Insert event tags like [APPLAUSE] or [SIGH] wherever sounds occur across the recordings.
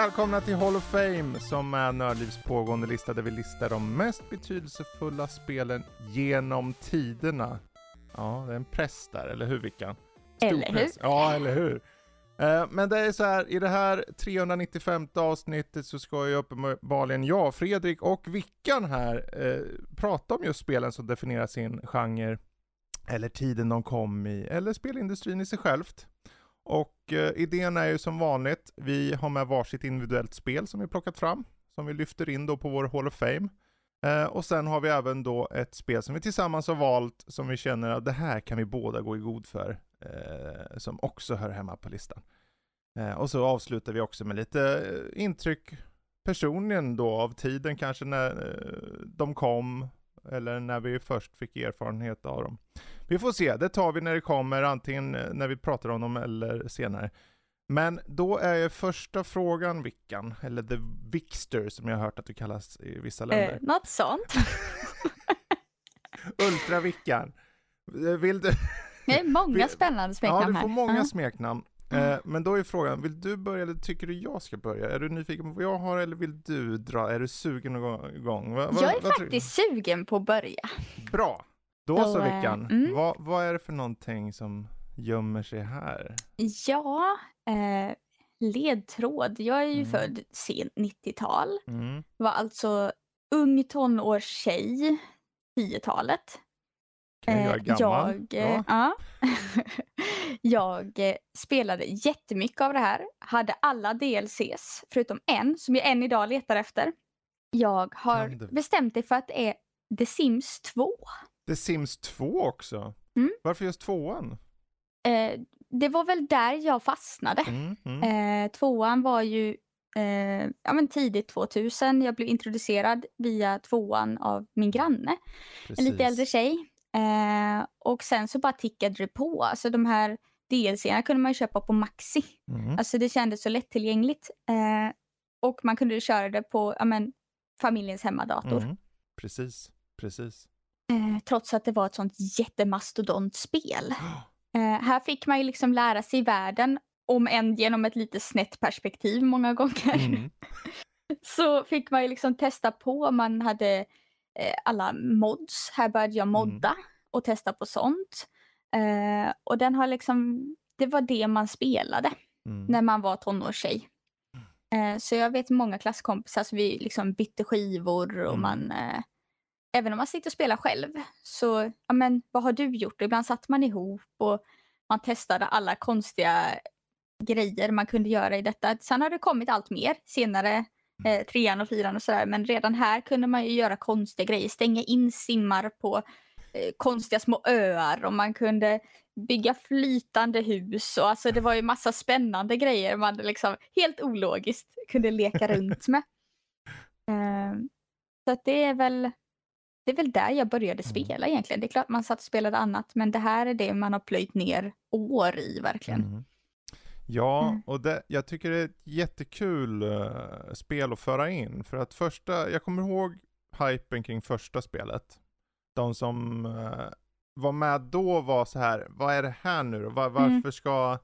Välkomna till Hall of Fame som är Nördlivs pågående lista där vi listar de mest betydelsefulla spelen genom tiderna. Ja, det är en press där, eller hur Vickan? Eller hur? Ja, eller hur? Eh, Men det är så här, i det här 395 avsnittet så ska ju uppenbarligen jag, Fredrik och Vickan här eh, prata om just spelen som definierar sin genre, eller tiden de kom i, eller spelindustrin i sig självt. Och eh, idén är ju som vanligt, vi har med varsitt individuellt spel som vi plockat fram, som vi lyfter in då på vår Hall of Fame. Eh, och sen har vi även då ett spel som vi tillsammans har valt, som vi känner att det här kan vi båda gå i god för, eh, som också hör hemma på listan. Eh, och så avslutar vi också med lite eh, intryck personligen då av tiden kanske när eh, de kom, eller när vi först fick erfarenhet av dem. Vi får se, det tar vi när det kommer, antingen eh, när vi pratar om dem eller senare. Men då är första frågan Vickan, eller The Vixter som jag har hört att du kallas i vissa länder. Eh, något sånt. [LAUGHS] Ultra Vickan. Eh, Vill du... Det är många [LAUGHS] spännande Ja, smeknamn du här. får många Ja. smeknamn. Eh, men då är frågan, vill du börja eller tycker du jag ska börja? Är du nyfiken på vad jag har eller vill du dra? Är du sugen igång? Va, va, Jag är faktiskt sugen på att börja. Bra! Då Då, så Vickan, mm. vad, vad är det för någonting som gömmer sig här? Ja, eh, ledtråd. Jag är ju Mm. född sent 90-tal. Mm. Var alltså ung tonårstjej, 10-talet. Okej, jag är Eh, gammal. Jag, eh, Ja. ja. [LAUGHS] jag eh, spelade jättemycket av det här. Hade alla DLCs förutom en som jag än idag letar efter. Jag har du? bestämt mig för att det är The Sims 2. The Sims 2 också? Mm. Varför just tvåan? Eh, det var väl där jag fastnade. Mm, mm. Eh, tvåan var ju eh, ja, men tidigt 2000. Jag blev introducerad via tvåan av min granne. En lite Precis. äldre tjej. Eh, och sen så bara tickade det på. Alltså de här DLCerna kunde man köpa på Maxi. Mm. Alltså det kändes så lättillgängligt. Eh, och man kunde köra det på ja, men, familjens hemmadator. Mm. Precis, precis. Eh, trots att det var ett sånt jättemastodontspel. [GASPS] Eh, här fick man ju liksom lära sig världen, om än genom ett lite snett perspektiv många gånger. Mm. [LAUGHS] Så fick man ju liksom testa på, man hade alla mods. Här började jag modda och testa på sånt. Eh, och den har liksom, det var det man spelade Mm. när man var tonårstjej. Eh, så jag vet många klasskompisar som vi liksom bytte skivor och Mm. man eh, Även om man sitter och spelar själv så, ja men vad har du gjort? Och ibland satt man ihop och man testade alla konstiga grejer man kunde göra i detta. Sen har det kommit allt mer senare, eh, trean och fyran och sådär. Men redan här kunde man ju göra konstiga grejer, stänga in simmar på eh, konstiga små öar och man kunde bygga flytande hus och alltså det var ju massa spännande grejer man liksom helt ologiskt kunde leka runt med. [LAUGHS] Eh, så att det är väl det är väl där jag började Mm. spela egentligen. Det är klart man satt och spelade annat men det här är det man har plöjt ner år i verkligen. Mm. Ja, Mm. och det, jag tycker det är ett jättekul eh, spel att föra in. För att första, jag kommer ihåg hypen kring första spelet. De som eh, var med då var så här, vad är det här nu då? Var, Mm. varför ska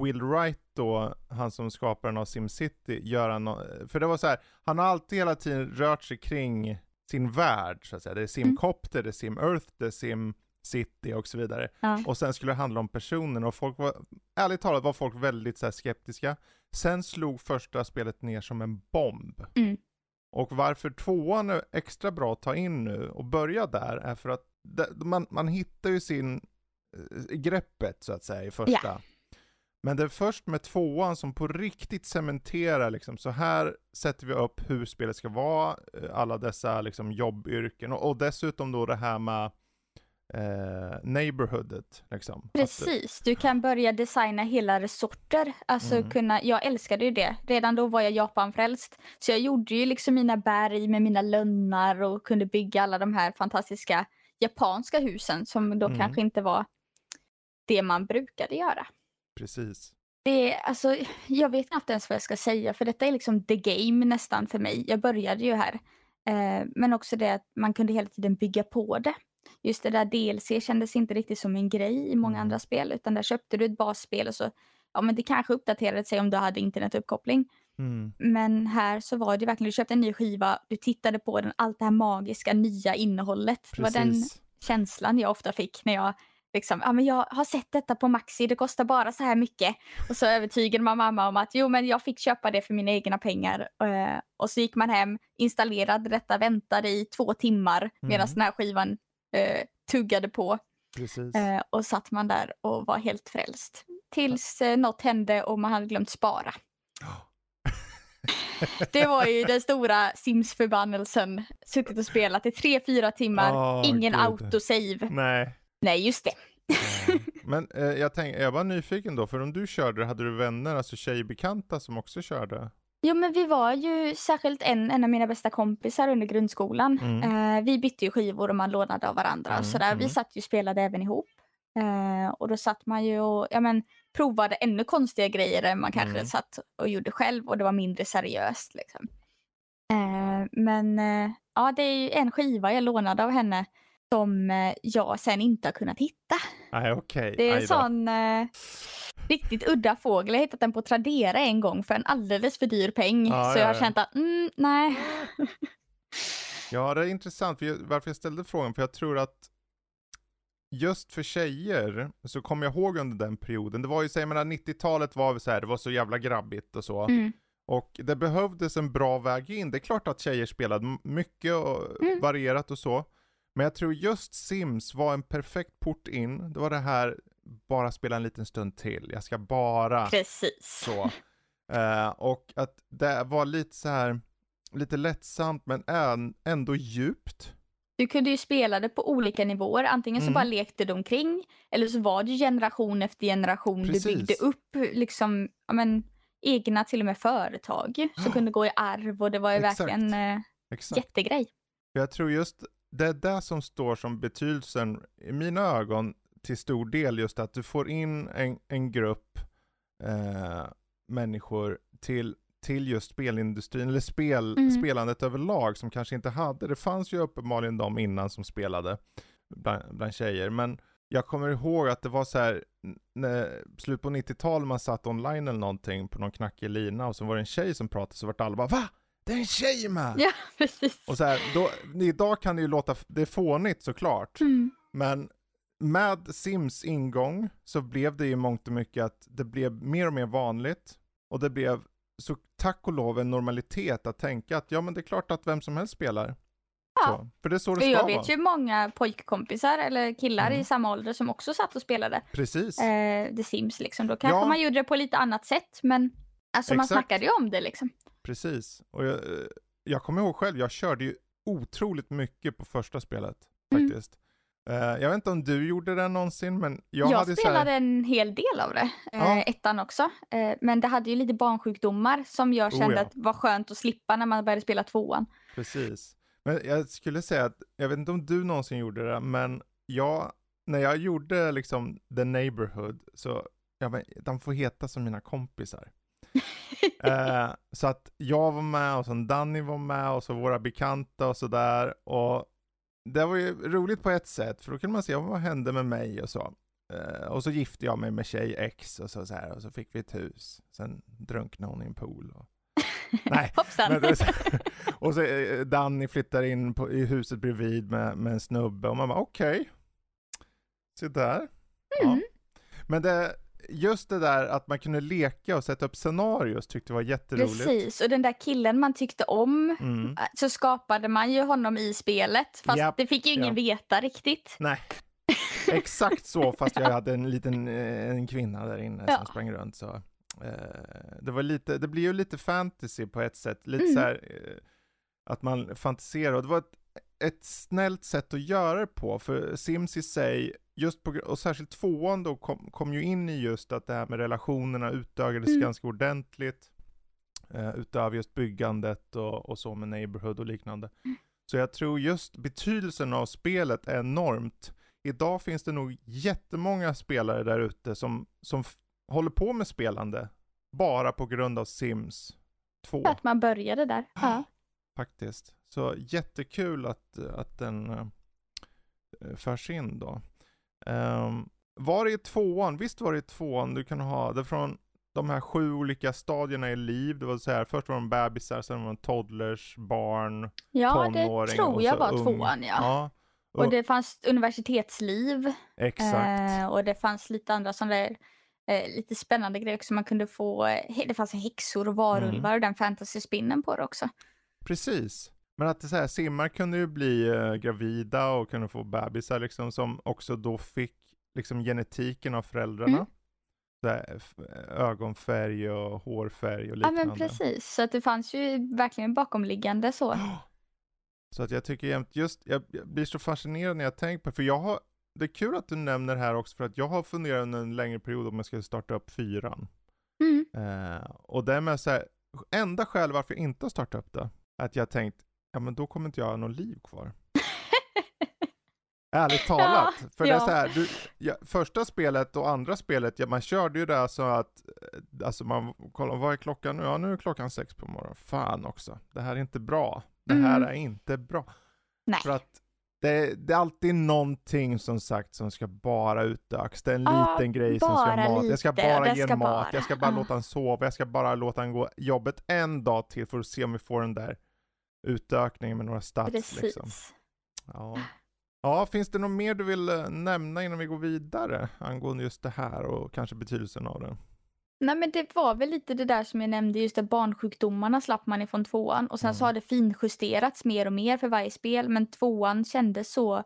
Will Wright då, han som skaparen av SimCity, göra något? För det var så här, han har alltid hela tiden rört sig kring sin värld så att säga. Det är Simcopter, det är Sim Earth, det är Sim City och så vidare. Ja. Och sen skulle det handla om personen och folk var, ärligt talat var folk väldigt så skeptiska. Sen slog första spelet ner som en bomb. Mm. Och varför tvåan är extra bra att ta in nu och börja där är för att man, man hittar ju sin eh, greppet så att säga i första. Men det är först med tvåan som på riktigt cementerar liksom, så här sätter vi upp hur spelet ska vara, eh, alla dessa liksom jobbyrken och, och dessutom då det här med eh, neighborhoodet. Liksom. Precis, du kan börja designa hela resorter. Alltså Mm. kunna, jag älskade ju det. Redan då var jag Japanfrälst. Så jag gjorde ju liksom mina berg med mina lönnar och kunde bygga alla de här fantastiska japanska husen som då Mm. kanske inte var det man brukade göra. precis. Det alltså, jag vet knappt ens vad jag ska säga för detta är liksom the game nästan för mig. Jag började ju här. Eh, men också det att man kunde hela tiden bygga på det. Just det där DLC kändes inte riktigt som en grej i många Mm. andra spel utan där köpte du ett basspel och så, ja men det kanske uppdaterade sig om du hade internetuppkoppling. Mm. Men här så var det verkligen, du köpte en ny skiva, du tittade på den, allt det här magiska nya innehållet. Det var den Precis. känslan jag ofta fick när jag liksom, ja men jag har sett detta på Maxi, det kostar bara så här mycket. Och så övertygade man mamma om att jo men jag fick köpa det för mina egna pengar. Eh, och så gick man hem, installerade detta, väntade i två timmar medan Mm. den här skivan eh, tuggade på. Eh, och satt man där och var helt frälst. Tills eh, något hände och man hade glömt spara. [GASPS] Det var ju den stora Sims-förbannelsen. Suttit och spelat i tre, fyra timmar, Åh, ingen gud. autosave. Nej. Nej, just det. [LAUGHS] Men eh, jag tänkte, jag var nyfiken då, för om du körde, hade du vänner, alltså tjejbekanta som också körde? Jo, men vi var ju särskilt en, en av mina bästa kompisar under grundskolan. Mm. Eh, vi bytte ju skivor och man lånade av varandra Mm, och sådär. Vi mm. satt ju och spelade även ihop. Eh, och då satt man ju och ja, men, provade ännu konstiga grejer än man kanske Mm. satt och gjorde själv och det var mindre seriöst. Liksom. Eh, men eh, ja, det är ju en skiva jag lånade av henne som eh, jag sen inte har kunnat hitta. Nej, okej. Det är Aj en sån eh, riktigt udda fågel. Jag har hittat den på Tradera en gång för en alldeles för dyr peng. Ja, så ja, jag har känt att mm, nej. [LAUGHS] Ja, det är intressant. För jag, varför jag ställde frågan, för jag tror att just för tjejer så kommer jag ihåg under den perioden, det var ju, säg menar 90-talet var så här, det var så jävla grabbigt och så. Mm. Och det behövdes en bra väg in. Det är klart att tjejer spelade mycket och Mm. varierat och så. Men jag tror just Sims var en perfekt port in. Det var det här, bara spela en liten stund till. Jag ska bara Precis. så. Eh, och att det var lite så här, lite lättsamt men än, ändå djupt. Du kunde ju spela det på olika nivåer. Antingen så Mm. bara lekte du omkring eller så var det ju generation efter generation. Precis. Du byggde upp liksom, ja, men, egna till och med företag som Ja. kunde gå i arv och det var ju Exakt. verkligen eh, Exakt. jättegrej. Jag tror just det är det som står som betydelsen i mina ögon till stor del just att du får in en, en grupp eh, människor till, till just spelindustrin, eller spel, Mm. spelandet överlag som kanske inte hade, det fanns ju uppenbarligen de innan som spelade bland, bland tjejer, men jag kommer ihåg att det var så här, när, slut på 90-talet man satt online eller någonting på någon knackig lina och så var det en tjej som pratade så vart alla bara VA? Det är en tjej med! Ja, [LAUGHS] precis. Och så här, då, idag kan det ju låta, det är fånigt såklart, Mm. men med Sims ingång så blev det ju mångt och mycket att det blev mer och mer vanligt och det blev så tack och lov en normalitet att tänka att ja men det är klart att vem som helst spelar. Ja. Så, för det är så det ska jag vara. vet ju många pojkkompisar eller killar Mm. i samma ålder som också satt och spelade Precis. eh, The Sims. Liksom. Då kanske Ja. man gjorde det på lite annat sätt men alltså man Exakt. snackade ju om det liksom. Precis. Och jag, eh, jag kommer ihåg själv, jag körde ju otroligt mycket på första spelet Mm. faktiskt. Eh, jag vet inte om du gjorde det någonsin, men jag, Jag, hade så här- spelade en hel del av det, Ja. ettan också. Eh, men det hade ju lite barnsjukdomar som jag Oh, kände ja. att var skönt att slippa när man började spela tvåan. Precis. Men jag skulle säga att, jag vet inte om du någonsin gjorde det, men jag, när jag gjorde liksom The Neighborhood, så, ja men de får heta som mina kompisar. [LAUGHS] eh, så att jag var med och sen Danny var med och så våra bekanta och sådär. Och det var ju roligt på ett sätt, för då kunde man se vad hände med mig och så. Eh, och så gifte jag mig med tjej X och så, så här, och så fick vi ett hus. Sen drunknade hon i en pool. Och... [LAUGHS] Nej, men så, [LAUGHS] och så eh, Danny flyttar in på, i huset bredvid med, med en snubbe och man bara okej. Se där. Ja. Mm. Men det, just det där att man kunde leka och sätta upp scenarios tyckte jag var jätteroligt. Precis, och den där killen man tyckte om Mm. eh, så skapade man ju honom i spelet. Fast Japp, det fick ju ingen veta riktigt. Nej, [LAUGHS] exakt så fast jag hade en liten eh, en kvinna där inne Ja. som sprang runt så. Eh, det var lite, det blir ju lite fantasy på ett sätt, lite Mm. så här eh, att man fantiserar och det var ett, ett snällt sätt att göra det på för Sims i sig, just på, och särskilt tvåan då kom, kom ju in i just att det här med relationerna utökades Mm. ganska ordentligt. Uh, utöver just byggandet och, och så med Neighborhood och liknande. Mm. Så jag tror just betydelsen av spelet är enormt. Idag finns det nog jättemånga spelare där ute som, som håller på med spelande bara på grund av Sims 2 Att man började där. Ja. faktiskt. Så jättekul att, att den uh, förs in då. Ehm, var det i tvåan? Visst var det i tvåan du kan ha det från de här sju olika stadierna i liv. Det var så här, först var de bebisar, sen var de toddlers, barn, Ja, tonåring det tror jag var ung. tvåan ja. ja. Och Och- det fanns universitetsliv Exakt. eh, och det fanns lite andra sådana där eh, lite spännande grejer också. Man kunde få, eh, det fanns häxor och varulvar Mm. och den fantasy-spinnen på det också. Precis. Men att det så här, simmar kunde ju bli eh, gravida och kunde få bebisar liksom som också då fick liksom genetiken av föräldrarna. Mm. Här, f- ögonfärg och hårfärg och Ja liknande. men precis, så att det fanns ju verkligen bakomliggande så. [GASPS] Så att jag tycker jämt, just, jag, jag blir så fascinerad när jag tänker på för jag har, det är kul att du nämner det här också för att jag har funderat under en längre period om jag ska starta upp fyran. Mm. Eh, och det är med så här, enda skäl varför jag inte har startat upp det, att jag tänkt, ja men då kommer inte jag ha något liv kvar. [LAUGHS] Ärligt talat. för det är ja. så här, du, ja, första spelet och andra spelet, ja, man körde ju det så att, eh, alltså man kollar, vad är klockan nu? Ja nu är klockan sex på morgonen. Fan också, det här är inte bra. Det här Mm. är inte bra. Nej. För att det, det är alltid någonting som sagt som ska bara utökas. Det är en Ja, liten grej som ska mat. Jag ska bara det ge ska mat, bara. jag ska bara Ja. låta han sova, jag ska bara låta han gå jobbet en dag till för att se om vi får den där utökningen med några stats Precis. liksom. Ja. ja, finns det något mer du vill eh, nämna innan vi går vidare angående just det här och kanske betydelsen av det? Nej men det var väl lite det där som jag nämnde, just det barnsjukdomarna slapp man ifrån tvåan och sen så Mm. har det finjusterats mer och mer för varje spel men tvåan kändes så eh,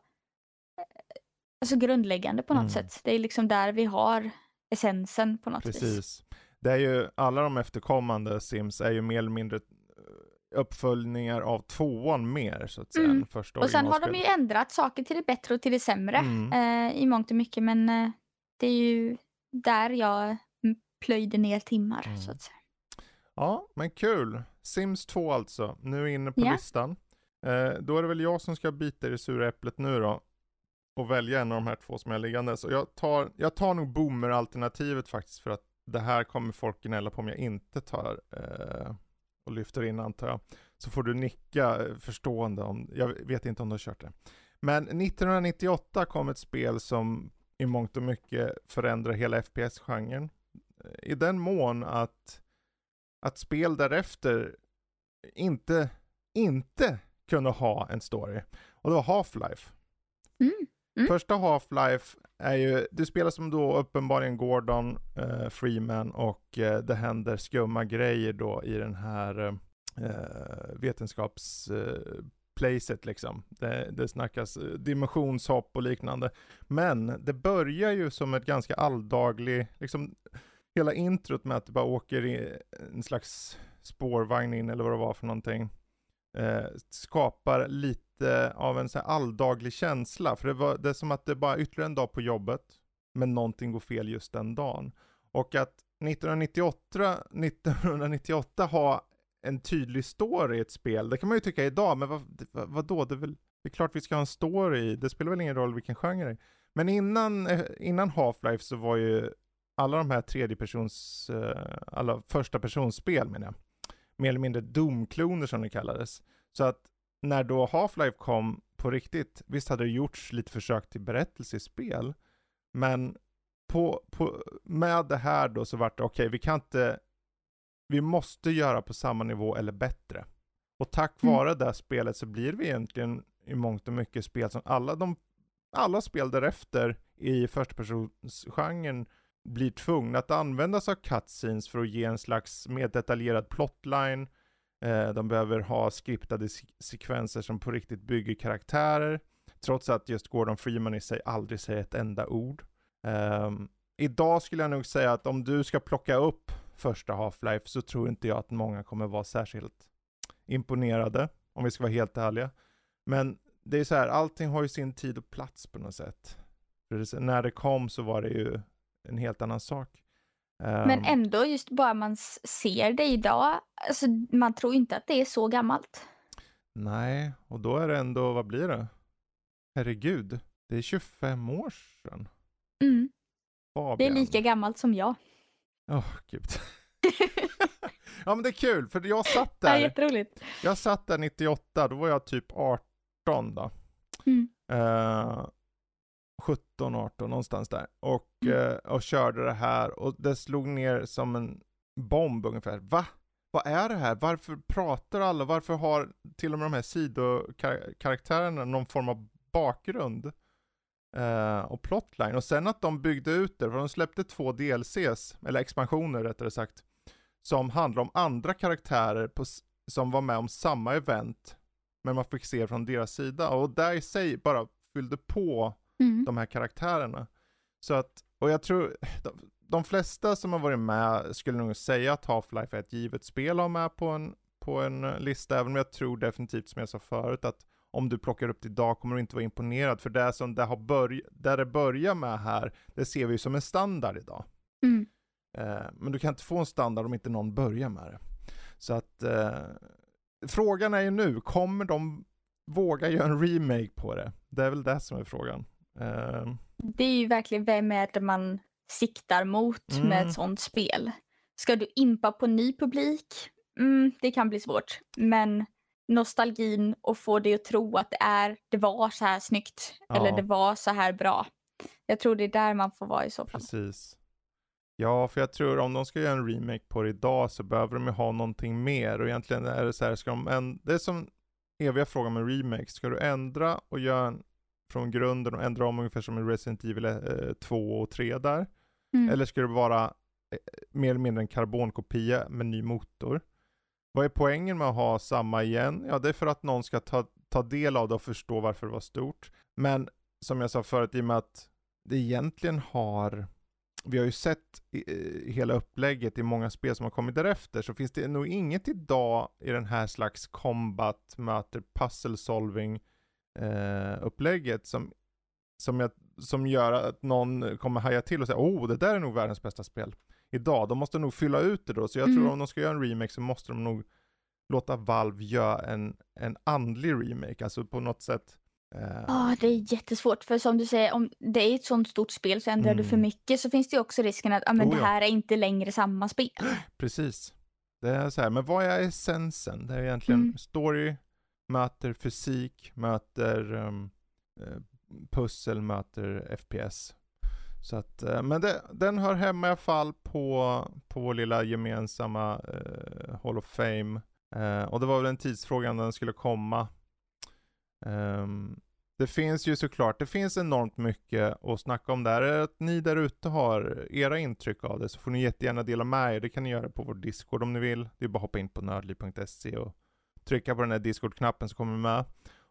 alltså grundläggande på något Mm. sätt. Det är liksom där vi har essensen på något vis. Precis. Det är ju, alla de efterkommande Sims är ju mer eller mindre uppföljningar av tvåan mer så att säga Mm. första Och sen har de ju ändrat saker till det bättre och till det sämre Mm. eh, i mångt och mycket men eh, det är ju där jag mm, plöjde ner timmar Mm. så att säga. Ja, men kul. Sims 2 alltså, nu är inne på Ja. listan. Eh, då är det väl jag som ska bita i det sura äpplet nu då. Och välja en av de här två som jag har liggande. Så jag tar, jag tar nog boomer-alternativet faktiskt för att det här kommer folk gnälla på om jag inte tar eh, och lyfter in antar jag. Så får du nicka eh, förstående om, jag vet inte om du har kört det. Men 1998 kom ett spel som i mångt och mycket förändrar hela FPS-genren. Eh, I den mån att, att spel därefter inte, inte kunde ha en story. Och det var Half-Life. Mm. Mm. Första Half-Life är ju, du spelar som då uppenbarligen Gordon eh, Freeman och eh, det händer skumma grejer då i den här eh, eh, vetenskaps eh, placet liksom. Det, det snackas eh, dimensionshopp och liknande. Men det börjar ju som ett ganska alldaglig, liksom hela introt med att du bara åker i en slags spårvagn in eller vad det var för någonting. Eh, skapar lite av en så här alldaglig känsla. För det, var, det är som att det bara är ytterligare en dag på jobbet. Men någonting går fel just den dagen. Och att 1998, 1998 ha en tydlig story i ett spel, det kan man ju tycka idag, men vad, vad, vadå? Det är, väl, det är klart vi ska ha en story, det spelar väl ingen roll vilken genre det är. Men innan, eh, innan Half-Life så var ju alla de här tredjepersons, eh, alla första personsspel menar jag, mer eller mindre domkloner som det kallades. Så att när då Half-Life kom på riktigt, visst hade det gjorts lite försök till berättelse i spel, men på, på, med det här då så vart det okej, vi kan inte, vi måste göra på samma nivå eller bättre. Och tack Mm. vare det här spelet så blir vi egentligen i mångt och mycket spel som alla de, alla spel därefter i förstapersonsgenren blir tvungna att använda sig av cutscenes för att ge en slags mer detaljerad plotline. Eh, de behöver ha skriptade sekvenser som på riktigt bygger karaktärer. Trots att just Gordon Freeman i sig aldrig säger ett enda ord. Um, idag skulle jag nog säga att om du ska plocka upp första Half-Life så tror inte jag att många kommer vara särskilt imponerade, om vi ska vara helt ärliga. Men det är så här, allting har ju sin tid och plats på något sätt. För det, när det kom så var det ju en helt annan sak. Men Ehm, ändå just bara man ser det idag, alltså man tror inte att det är så gammalt. Nej, och då är det ändå, vad blir det? Herregud, det är 25 år sedan. Mm. Det är lika gammalt som jag. Åh, gud. [LAUGHS] [LAUGHS] ja men det är kul, för jag satt Det är där, jätteroligt. jag satt där 98, då var jag typ 18 då. Mm. Eh, 17, 18 någonstans där. Och, Mm. eh, och körde det här och det slog ner som en bomb ungefär. Va? Vad är det här? Varför pratar alla? Varför har till och med de här sidokaraktärerna någon form av bakgrund? Eh, och plotline. Och sen att de byggde ut det, för de släppte två DLCs, eller expansioner rättare sagt, som handlar om andra karaktärer på, som var med om samma event, men man fick se från deras sida. Och där i sig bara fyllde på Mm. de här karaktärerna. Så att, och jag tror, de, de flesta som har varit med skulle nog säga att Half-Life är ett givet spel att ha med på en, på en lista, även om jag tror definitivt som jag sa förut att om du plockar upp det idag kommer du inte vara imponerad, för det som det har börj- där det börjar med här, det ser vi ju som en standard idag. Mm. Eh, men du kan inte få en standard om inte någon börjar med det. Så att eh, frågan är ju nu, kommer de våga göra en remake på det? Det är väl det som är frågan. Eh, Det är ju verkligen vem är det man siktar mot med Mm. ett sånt spel. Ska du impa på ny publik? Mm, det kan bli svårt. Men nostalgin och få dig att tro att det, är, det var så här snyggt. Eller Ja. det var så här bra. Jag tror det är där man får vara i så fall. Precis. Ja, för jag tror om de ska göra en remake på det idag så behöver de ju ha någonting mer och egentligen är det så här, ska de en, det är som eviga frågan med remake, ska du ändra och göra en från grunden och ändra om ungefär som i Resident Evil eh, 2 och 3 där? Mm. Eller ska det vara eh, mer eller mindre en karbonkopia med ny motor? Vad är poängen med att ha samma igen? Ja, det är för att någon ska ta, ta del av det och förstå varför det var stort. Men som jag sa förut, i och med att det egentligen har vi har ju sett i, hela upplägget i många spel som har kommit därefter, så finns det nog inget idag i den här slags combat möter puzzle solving eh, upplägget som, som, jag, som gör att någon kommer haja till och säga oh det där är nog världens bästa spel. Idag, de måste nog fylla ut det då, så jag tror Mm. om de ska göra en remake så måste de nog låta Valve göra en, en andlig remake, alltså på något sätt eh, Ja, det är jättesvårt. För som du säger, om det är ett sånt stort spel så ändrar du för Mm. mycket så finns det ju också risken att ah, men Oh, det ja. här är inte längre samma spel. [GASPS] Precis. Det är så här, men vad är essensen? Det är egentligen Mm. story, möter fysik, möter um, pussel, möter FPS. Så att, eh, men det, den hör hemma i alla fall på, på vår lilla gemensamma uh, Hall of Fame. Uh, och det var väl en tidsfråga när den skulle komma. Um, det finns ju såklart, det finns enormt mycket att snacka om där. Är det att ni där ute har era intryck av det så får ni jättegärna dela med er. Det kan ni göra på vår Discord om ni vill. Det är bara att hoppa in på nördliv.se och trycka på den här Discord-knappen som kommer med.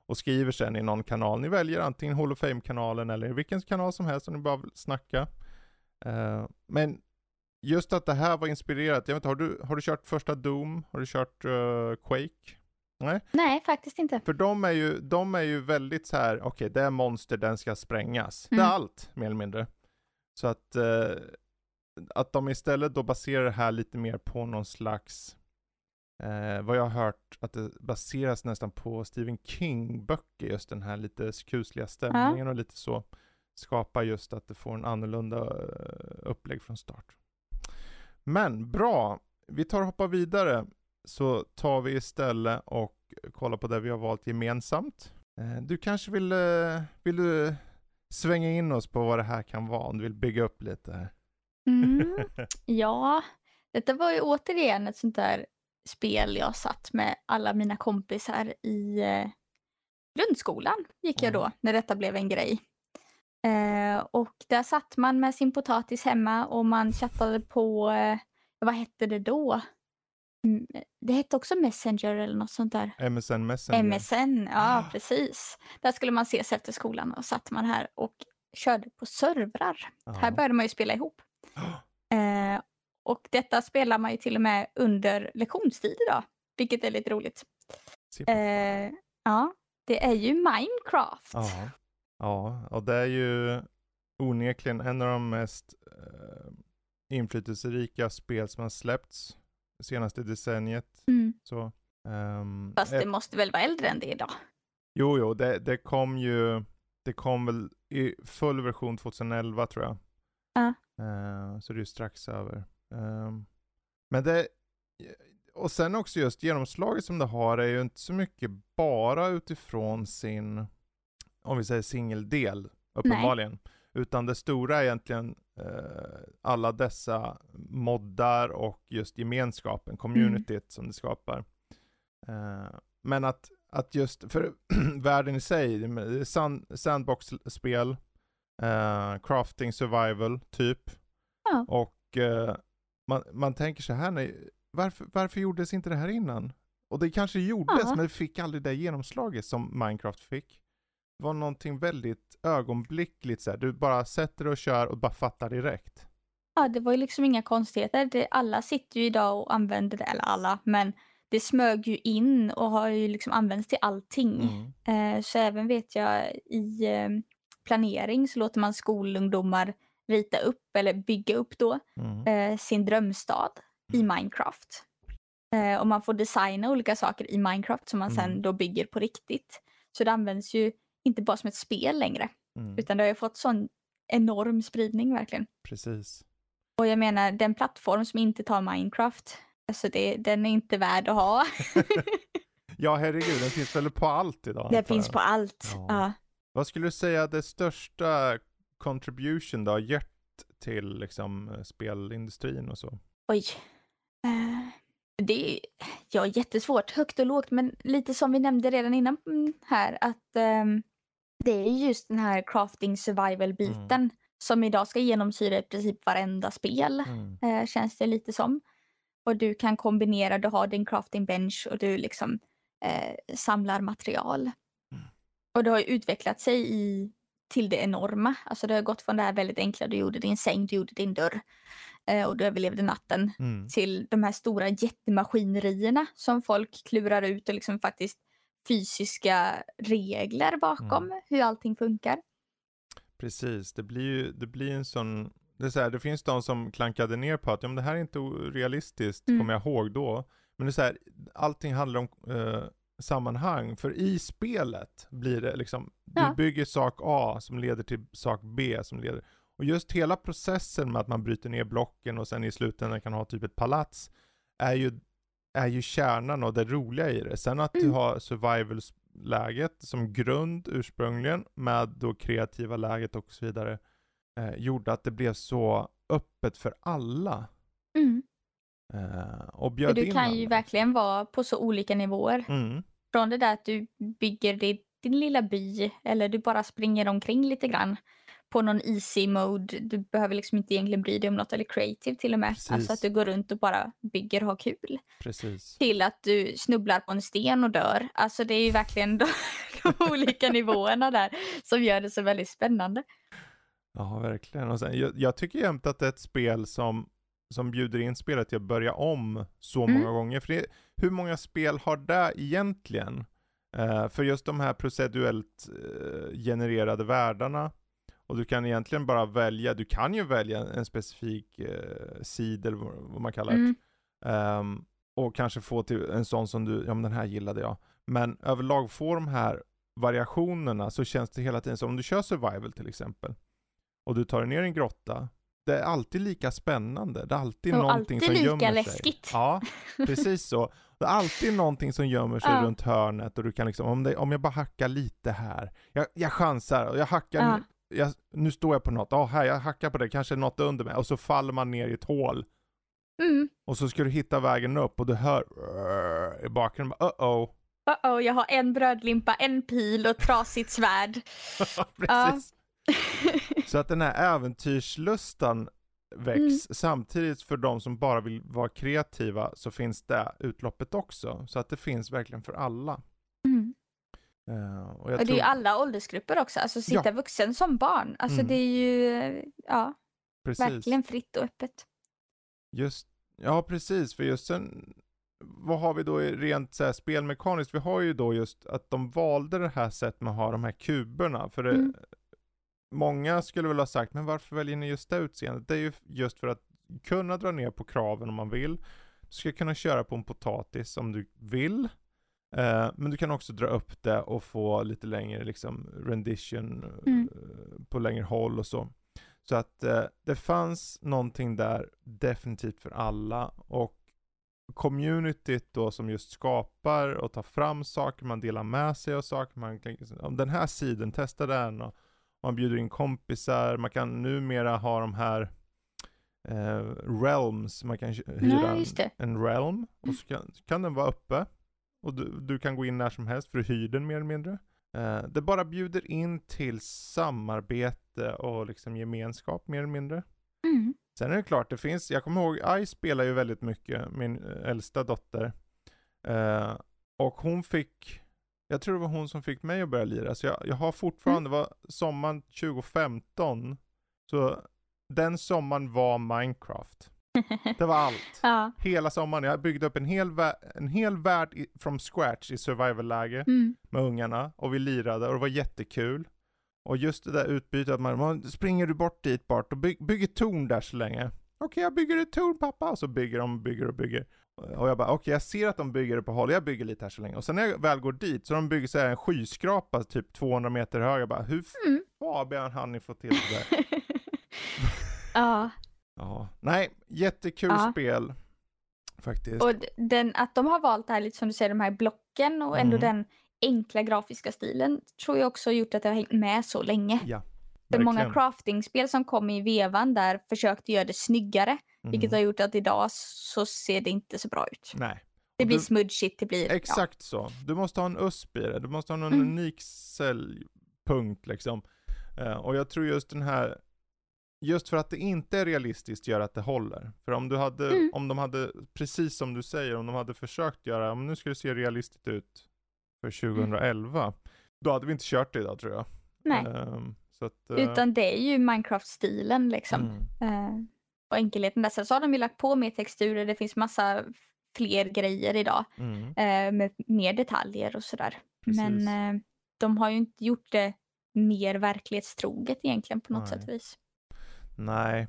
Och skriver sen i någon kanal. Ni väljer antingen Hall of Fame-kanalen eller vilken kanal som helst om ni bara vill snacka. Eh, men just att det här var inspirerat. Jag vet inte, har du, har du kört första Doom? Har du kört eh, Quake? Nej? Nej, faktiskt inte. För de är ju, de är ju väldigt så här, okej det är monster, den ska sprängas. Det Mm. är allt, mer eller mindre. Så att, eh, att de istället då baserar det här lite mer på någon slags, eh, vad jag har hört, att det baseras nästan på Stephen King-böcker, just den här lite kusliga stämningen och lite så. Skapar just att det får en annorlunda eh, upplägg från start. Men bra, vi tar och hoppar vidare så tar vi istället och kollar på det vi har valt gemensamt. Eh, Du kanske vill, eh, vill du svänga in oss på vad det här kan vara, om du vill bygga upp lite här. Mm. [LAUGHS] Ja, detta var ju återigen ett sånt där spel jag satt med alla mina kompisar i eh, grundskolan gick jag då, när detta blev en grej. Eh, och där satt man med sin potatis hemma och man chattade på, eh, vad hette det då? Mm, Det hette också Messenger eller något sånt där. MSN Messenger. MSN, ja precis. Där skulle man ses efter skolan och satt man här och körde på servrar. Här Ja. började man ju spela ihop. [GASPS] Eh, och detta spelar man ju till och med under lektionstid idag, vilket är lite roligt. Eh, ja, det är ju Minecraft. Ja. ja, och det är ju onekligen en av de mest eh, inflytelserika spel som har släppts det senaste decenniet. Mm. Så, ehm, Fast ett- det måste väl vara äldre än det idag? Jo, jo, det, det kom ju, det kom väl i full version 2011 tror jag. Ja. Eh, så det är ju strax över. Ehm, men det, och sen också just genomslaget som det har är ju inte så mycket bara utifrån sin, om vi säger singeldel. uppenbarligen. Utan det stora är egentligen eh, alla dessa moddar och just gemenskapen, communityt mm. som det skapar. Eh, men att, att just, för [CLEARS THROAT] världen i sig, sand, sandbox-spel, eh, crafting survival typ. Ja. Och eh, man, man tänker så här, nej, varför, varför gjordes inte det här innan? Och det kanske gjordes, ja. men det fick aldrig det genomslaget som Minecraft fick. Det var någonting väldigt ögonblickligt så här. du bara sätter och kör och bara fattar direkt. Ja, det var ju liksom inga konstigheter. Det, alla sitter ju idag och använder det, eller alla, men det smög ju in och har ju liksom använts till allting. Mm. Eh, så även vet jag i eh, planering så låter man skolungdomar rita upp eller bygga upp då mm. eh, sin drömstad i mm. Minecraft. Eh, och man får designa olika saker i Minecraft som man mm. sen då bygger på riktigt. Så det används ju inte bara som ett spel längre, mm. utan det har ju fått sån enorm spridning verkligen. Precis. Och jag menar, den plattform som inte tar Minecraft, alltså det, den är inte värd att ha. [LAUGHS] ja, herregud, den finns väl på allt idag? Den finns på allt, ja. ja. Vad skulle du säga det största contribution då, gett till liksom spelindustrin och så? Oj. Uh, det är ja, jättesvårt, högt och lågt, men lite som vi nämnde redan innan mm, här att um, det är just den här crafting survival-biten mm. som idag ska genomsyra i princip varenda spel, mm. uh, känns det lite som. Och du kan kombinera, du har din crafting bench och du liksom uh, samlar material. Mm. Och det har utvecklat sig i, till det enorma. Alltså det har gått från det här väldigt enkla, du gjorde din säng, du gjorde din dörr eh, och du överlevde natten mm. till de här stora jättemaskinerierna som folk klurar ut och liksom faktiskt fysiska regler bakom mm. hur allting funkar. Precis, det blir ju det blir en sån det, är så här, det finns de som klankade ner på att ja, men det här är inte realistiskt, mm. kommer jag ihåg då. Men det är så här, allting handlar om eh, sammanhang, för i spelet blir det liksom, ja. du bygger sak A som leder till sak B som leder, och just hela processen med att man bryter ner blocken och sen i slutändan kan ha typ ett palats är ju, är ju kärnan och det roliga i det. Sen att mm. du har survival-läget som grund ursprungligen med då kreativa läget och så vidare eh, gjorde att det blev så öppet för alla. Mm. Eh, och bjöd du kan ju verkligen vara på så olika nivåer. Mm. Från det där att du bygger din, din lilla by eller du bara springer omkring lite grann på någon easy mode. Du behöver liksom inte egentligen bry dig om något eller creative till och med. Precis. Alltså att du går runt och bara bygger och har kul. Precis. Till att du snubblar på en sten och dör. Alltså det är ju verkligen de, [LAUGHS] de olika nivåerna där som gör det så väldigt spännande. Ja, verkligen. Och sen, jag, jag tycker jämt att det är ett spel som, som bjuder in spelet till att börja om så mm. många gånger. För det, hur många spel har det egentligen? Uh, för just de här proceduellt uh, genererade världarna och du kan egentligen bara välja, du kan ju välja en specifik eh, sid eller vad man kallar mm. det. Um, och kanske få till en sån som du, ja men den här gillade jag. Men överlag får de här variationerna så känns det hela tiden som om du kör survival till exempel. Och du tar dig ner i en grotta. Det är alltid lika spännande. Det är alltid och någonting alltid som gömmer sig. alltid lika läskigt. Ja, [LAUGHS] precis så. Det är alltid någonting som gömmer sig ja. runt hörnet och du kan liksom, om, det, om jag bara hackar lite här. Jag, jag chansar och jag hackar ja jag, nu står jag på något, oh, här, jag hackar på det, kanske något under mig, och så faller man ner i ett hål. Mm. Och så ska du hitta vägen upp och du hör i bakgrunden, uh-oh. Uh-oh, jag har en brödlimpa, en pil och ett trasigt svärd. [LAUGHS] Precis. [LAUGHS] så att den här äventyrslustan väcks. Mm. Samtidigt för de som bara vill vara kreativa så finns det utloppet också. Så att det finns verkligen för alla. Mm. Uh, och, och det tror... är ju alla åldersgrupper också, alltså sitta ja. vuxen som barn. Alltså mm. det är ju, ja, precis. verkligen fritt och öppet. Just, ja precis, för just sen, vad har vi då rent så här, spelmekaniskt? Vi har ju då just att de valde det här sättet med att ha de här kuberna, för det, mm. Många skulle väl ha sagt, men varför väljer ni just det utseendet? Det är ju just för att kunna dra ner på kraven om man vill. Du ska kunna köra på en potatis om du vill. Uh, men du kan också dra upp det och få lite längre liksom rendition mm. uh, på längre håll och så. Så att uh, det fanns någonting där definitivt för alla och communityt då som just skapar och tar fram saker, man delar med sig av saker, man om den här sidan, testa den och, man bjuder in kompisar, man kan numera ha de här eh, realms, man kan hy- hyra Ja, en, en realm och så kan, kan den vara uppe. Och du, du kan gå in när som helst för du hyr den mer eller mindre. Eh, det bara bjuder in till samarbete och liksom gemenskap mer eller mindre. Mm. Sen är det klart, det finns, jag kommer ihåg, I spelar ju väldigt mycket, min eh, äldsta dotter. Eh, och hon fick, jag tror det var hon som fick mig att börja lira, så jag, jag har fortfarande, det var sommaren 2015, så den sommaren var Minecraft. [LAUGHS] Det var allt. Ja. Hela sommaren, jag byggde upp en hel, en hel värld i, from scratch i survival-läge Mm. med ungarna och vi lirade och det var jättekul. Och just det där utbytet att man, man springer du bort dit Bart och by, bygger torn där så länge. Okej, jag bygger ett torn pappa. Och så bygger de, bygger och bygger. Och jag bara, okej jag ser att de bygger det på håll, jag bygger lite här så länge. Och sen när jag väl går dit så de bygger så här en skyskrapa typ 200 meter hög. Jag bara, hur Mm. fabian hann ni få till det där? [LAUGHS] ja. ja, nej, jättekul Ja. spel. Faktiskt. Och den, att de har valt det här, lite som du säger, de här blocken och ändå Mm. den enkla grafiska stilen tror jag också har gjort att det har hängt med så länge. ja, För många craftingspel som kom i vevan där försökte göra det snyggare, vilket Mhm. har gjort att idag så ser det inte så bra ut. Nej. Det blir du- smudgigt, det blir... Exakt så. Du måste ha en USP i det. Du måste ha någon Mm. unik säljpunkt liksom. Eh, och jag tror just den här, just för att det inte är realistiskt gör att det håller. För om du hade, Mm. om de hade, precis som du säger, om de hade försökt göra, om nu ska det se realistiskt ut för 2011, då hade vi inte kört det idag tror jag. Nej, så att, eh, utan det är ju Minecraft-stilen liksom. mm, Eh, och enkelheten där. Sen så har de ju lagt på mer texturer, det finns massa fler grejer idag mm, eh, med mer detaljer och sådär. Men eh, de har ju inte gjort det mer verklighetstroget egentligen på något Nej. sätt och vis. Nej.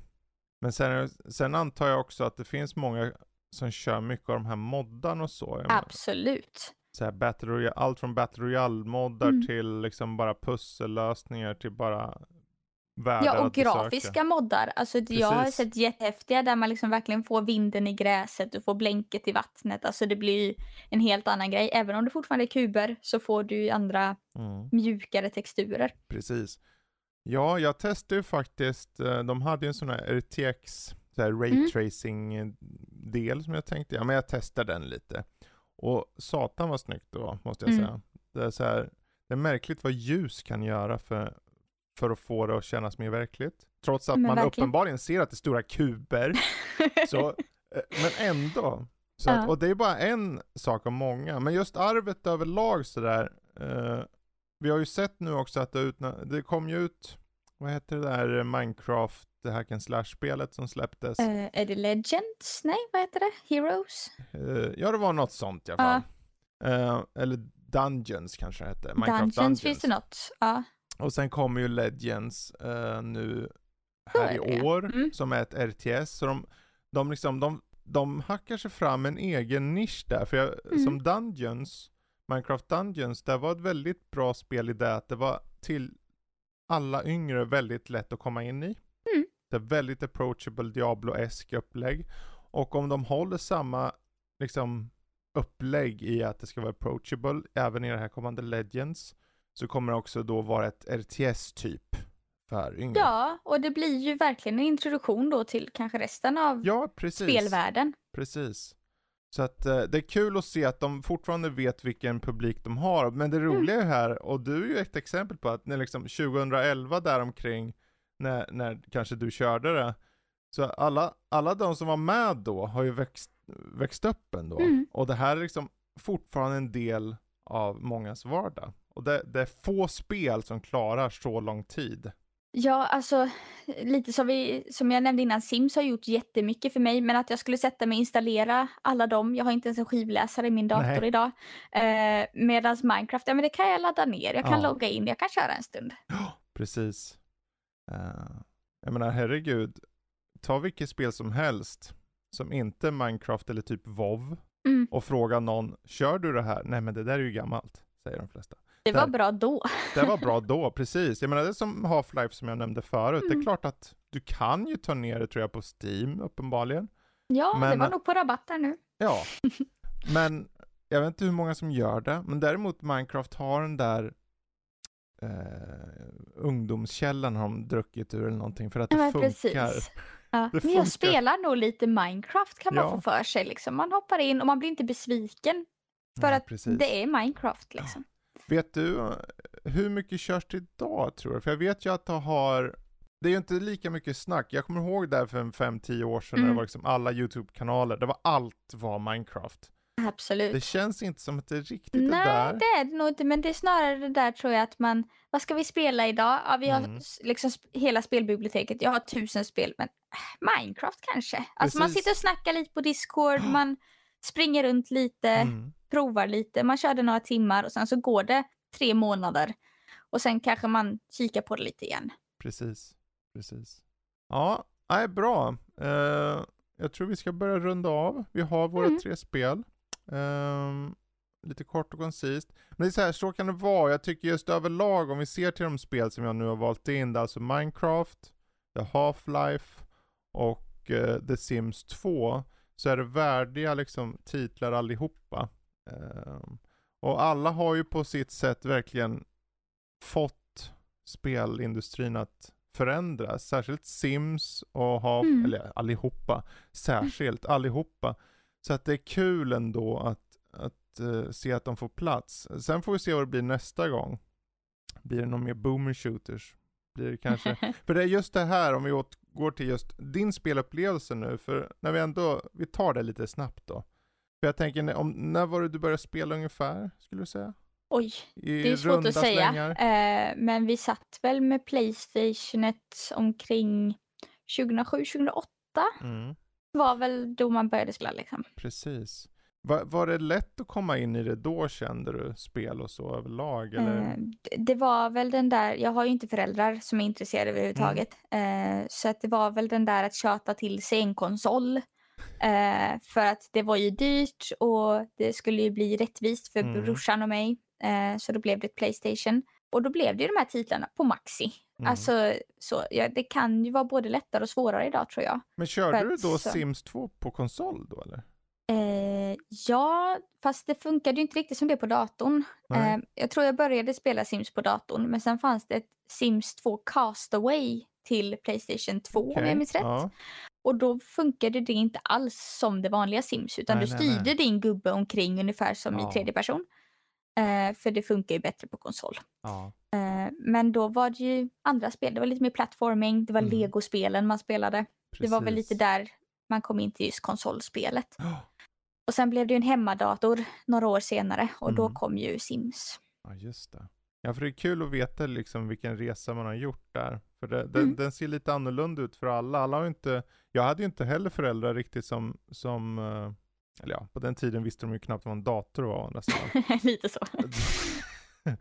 Men sen, sen antar jag också att det finns många som kör mycket av de här moddarna och så. Absolut. så här Battle Royale, allt från Battle Royale-moddar Mm. till liksom bara pussellösningar till bara Ja, och att besöka. grafiska moddar. Alltså, jag har sett jättehäftiga där man liksom verkligen får vinden i gräset, du får blänket i vattnet. Alltså det blir en helt annan grej. Även om det fortfarande är kuber så får du andra Mm, mjukare texturer. precis. Ja, jag testade ju faktiskt, eh, de hade ju en sån här RTX så här Mm. raytracing-del som jag tänkte, ja men jag testade den lite. Och satan vad snyggt det var, måste jag Mm. säga. Det är så här, det är märkligt vad ljus kan göra för, för att få det att kännas mer verkligt. Trots att Men man verkligen. uppenbarligen ser att det är stora kuber, [LAUGHS] så, eh, men ändå. Så att, Ja. och det är bara en sak av många, men just arvet överlag sådär, eh, vi har ju sett nu också att det, ut, det kom ju ut, vad heter det där Minecraft, det hack and slash-spelet som släpptes? Eh, är det Legends? Nej, vad heter det? Heroes? Eh, ja, det var något sånt i alla fall. Eh, eller Dungeons kanske det hette. Minecraft Dungeons, Dungeons. finns det något? Ja. Och sen kommer ju Legends eh, nu här är i år, Mm. som är ett RTS. Så de, de, liksom, de, de hackar sig fram en egen nisch där. För jag, Mm. som Dungeons, Minecraft Dungeons, det var ett väldigt bra spel i det att det var till alla yngre väldigt lätt att komma in i. Mm. Det är väldigt approachable Diablo-esk upplägg. Och om de håller samma liksom upplägg i att det ska vara approachable även i det här kommande Legends så kommer det också då vara ett RTS typ för yngre. ja, och det blir ju verkligen en introduktion då till kanske resten av Ja, precis. spelvärlden. Precis. Så att eh, det är kul att se att de fortfarande vet vilken publik de har. Men det roliga är här, och du är ju ett exempel på att när liksom 2011 däromkring, när, när kanske du körde det, så alla, alla de som var med då har ju växt, växt upp ändå. Mm. Och det här är liksom fortfarande en del av mångas vardag. Och det, det är få spel som klarar så lång tid. Ja, alltså lite som, vi, som jag nämnde innan, Sims har gjort jättemycket för mig, men att jag skulle sätta mig och installera alla dem, jag har inte ens en skivläsare i min dator Nej. idag. Eh, Medan Minecraft, ja men det kan jag ladda ner, jag kan Ja. logga in, jag kan köra en stund. Precis. Uh, jag menar herregud, ta vilket spel som helst som inte är Minecraft eller typ WoW Mm. och fråga någon, kör du det här? Nej men det där är ju gammalt, säger de flesta. Det var bra då. Det var bra [LAUGHS] då, precis. Jag menar det är som Half-Life som jag nämnde förut. Det är Mm. klart att du kan ju ta ner det tror jag på Steam uppenbarligen. Ja, det Men- var nog på rabatt där nu. Ja, [LAUGHS] men jag vet inte hur många som gör det. Men däremot Minecraft har den där, eh, ungdomskällan har de druckit ur eller någonting för att det Ja, funkar. precis. Ja. Det Men jag spelar nog lite Minecraft kan man Ja. få för sig. Liksom. Man hoppar in och man blir inte besviken. För Nej, att precis. det är Minecraft liksom. Vet du hur mycket körs det idag tror du? För jag vet ju att det har det är ju inte lika mycket snack. Jag kommer ihåg där för en 5-10 år sedan när det Mm. var liksom alla YouTube-kanaler. Det var allt var Minecraft. Absolut. Det känns inte som att det är riktigt det Nej, där. det är det nog inte. Men det är snarare det där tror jag att man, vad ska vi spela idag? Ja, vi har Mm. liksom hela spelbiblioteket. Jag har tusen spel, men Minecraft kanske. Alltså man Precis. sitter och snackar lite på Discord, [GASPS] man springer runt lite, Mm. Provar lite, man körde några timmar och sen så går det tre månader. Och sen kanske man kikar på det lite igen. Precis, precis. Ja, nej, bra. Eh, jag tror vi ska börja runda av. Vi har våra Mm. tre spel. Ehm, lite kort och koncist. Men det är så här, så kan det vara. Jag tycker just överlag, om vi ser till de spel som jag nu har valt in, det är alltså Minecraft, The Half-Life och eh, The Sims 2, så är det värdiga liksom titlar allihopa. Ehm, och alla har ju på sitt sätt verkligen fått spelindustrin att förändras. Särskilt Sims och Half, Mm. eller allihopa, särskilt allihopa. Så att det är kul ändå att, att eh, se att de får plats. Sen får vi se vad det blir nästa gång. Blir det någon mer boomer shooters? Blir det kanske [LAUGHS] för det är just det här, om vi återgår till just din spelupplevelse nu, för när vi ändå, vi tar det lite snabbt då. För jag tänker, när- om, när var det du började spela ungefär, skulle du säga? Oj, I det är svårt att säga. Eh, men vi satt väl med Playstationet omkring 2007-2008 Mm, var väl då man började spela liksom. precis. Var, var det lätt att komma in i det då, kände du? Spel och så överlag? Eller? Eh, det var väl den där, jag har ju inte föräldrar som är intresserade Mm. överhuvudtaget, eh, så att det var väl den där att tjata till sig en konsol. Eh, för att det var ju dyrt och det skulle ju bli rättvist för Mm. brorsan och mig. Eh, så då blev det ett Playstation. Och då blev det ju de här titlarna på Maxi. Mm. Alltså, så, ja, det kan ju vara både lättare och svårare idag tror jag. Men körde för du att då så- Sims 2 på konsol då eller? Eh, ja, fast det funkade ju inte riktigt som det på datorn. Eh, jag tror jag började spela Sims på datorn, men sen fanns det ett Sims 2 Castaway till Playstation 2 om Okej, jag minns rätt. Ja. Och då funkade det inte alls som det vanliga Sims, utan Nej, du nej, styrde nej. din gubbe omkring ungefär som Ja. i tredje person. Eh, för det funkar ju bättre på konsol. ja. Eh, men då var det ju andra spel, det var lite mer plattforming, det var Mm. legospelen man spelade. Det var väl lite precis. där man kom in till just konsolspelet. Ja, Och sen blev det ju en hemmadator några år senare och då Mm. kom ju Sims. Ja, just det. Ja, för det är kul att veta liksom vilken resa man har gjort där. För det, den, Mm. den ser lite annorlunda ut för alla. alla har inte, jag hade ju inte heller föräldrar riktigt som, som eh, eller ja, på den tiden visste de ju knappt vad en dator var sidan. [LAUGHS] Lite så. [LAUGHS]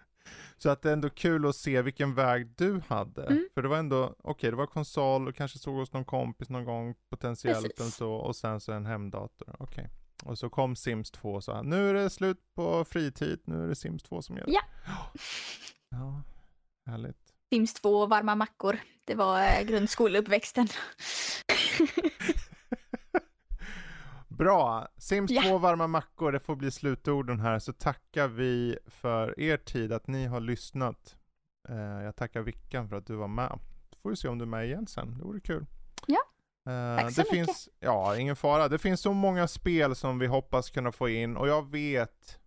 Så att det är ändå kul att se vilken väg du hade. Mm. För det var ändå, okej det var konsol och kanske såg hos någon kompis någon gång potentiellt och så och sen så en hemdator. Okej. Och så kom Sims 2 och sa nu är det slut på fritid, nu är det Sims 2 som gäller. Ja. [GASPS] Ja, härligt. Sims 2 och varma mackor. Det var eh, grundskoleuppväxten. [LAUGHS] Bra! Sims Ja. 2 varma mackor, det får bli slutorden här. Så tackar vi för er tid, att ni har lyssnat. Eh, jag tackar Vickan för att du var med. Får vi se om du är med igen sen, det vore kul. Ja. Eh, Tack så det mycket. finns, ja ingen fara. Det finns så många spel som vi hoppas kunna få in och jag vet,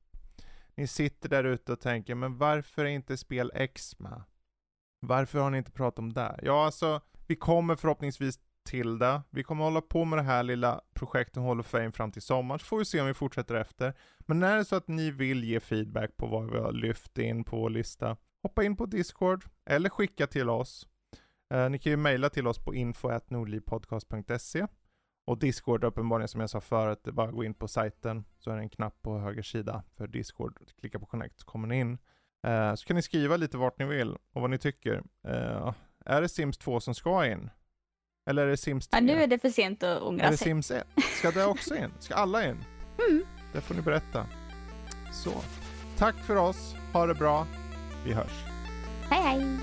ni sitter där ute och tänker, men varför är inte spel X med? Varför har ni inte pratat om det? Ja, alltså, vi kommer förhoppningsvis till det. Vi kommer hålla på med det här lilla projektet Hall of Fame fram till sommaren, så får vi se om vi fortsätter efter. Men när det är så att ni vill ge feedback på vad vi har lyft in på vår lista, hoppa in på Discord, eller skicka till oss. Eh, ni kan ju mejla till oss på info.nordlivpodcast.se och Discord uppenbarligen som jag sa förut, det är bara att gå in på sajten så är det en knapp på höger sida för Discord. Klicka på connect så kommer ni in. Eh, så kan ni skriva lite vart ni vill och vad ni tycker. Eh, är det Sims 2 som ska in? Eller är det Sims 3? Ja, nu är det för sent att Är ångra det sig. Sims 1? Ska det också in? Ska alla in? [LAUGHS] Mm. Det får ni berätta. Så. Tack för oss. Ha det bra. Vi hörs. Hej hej!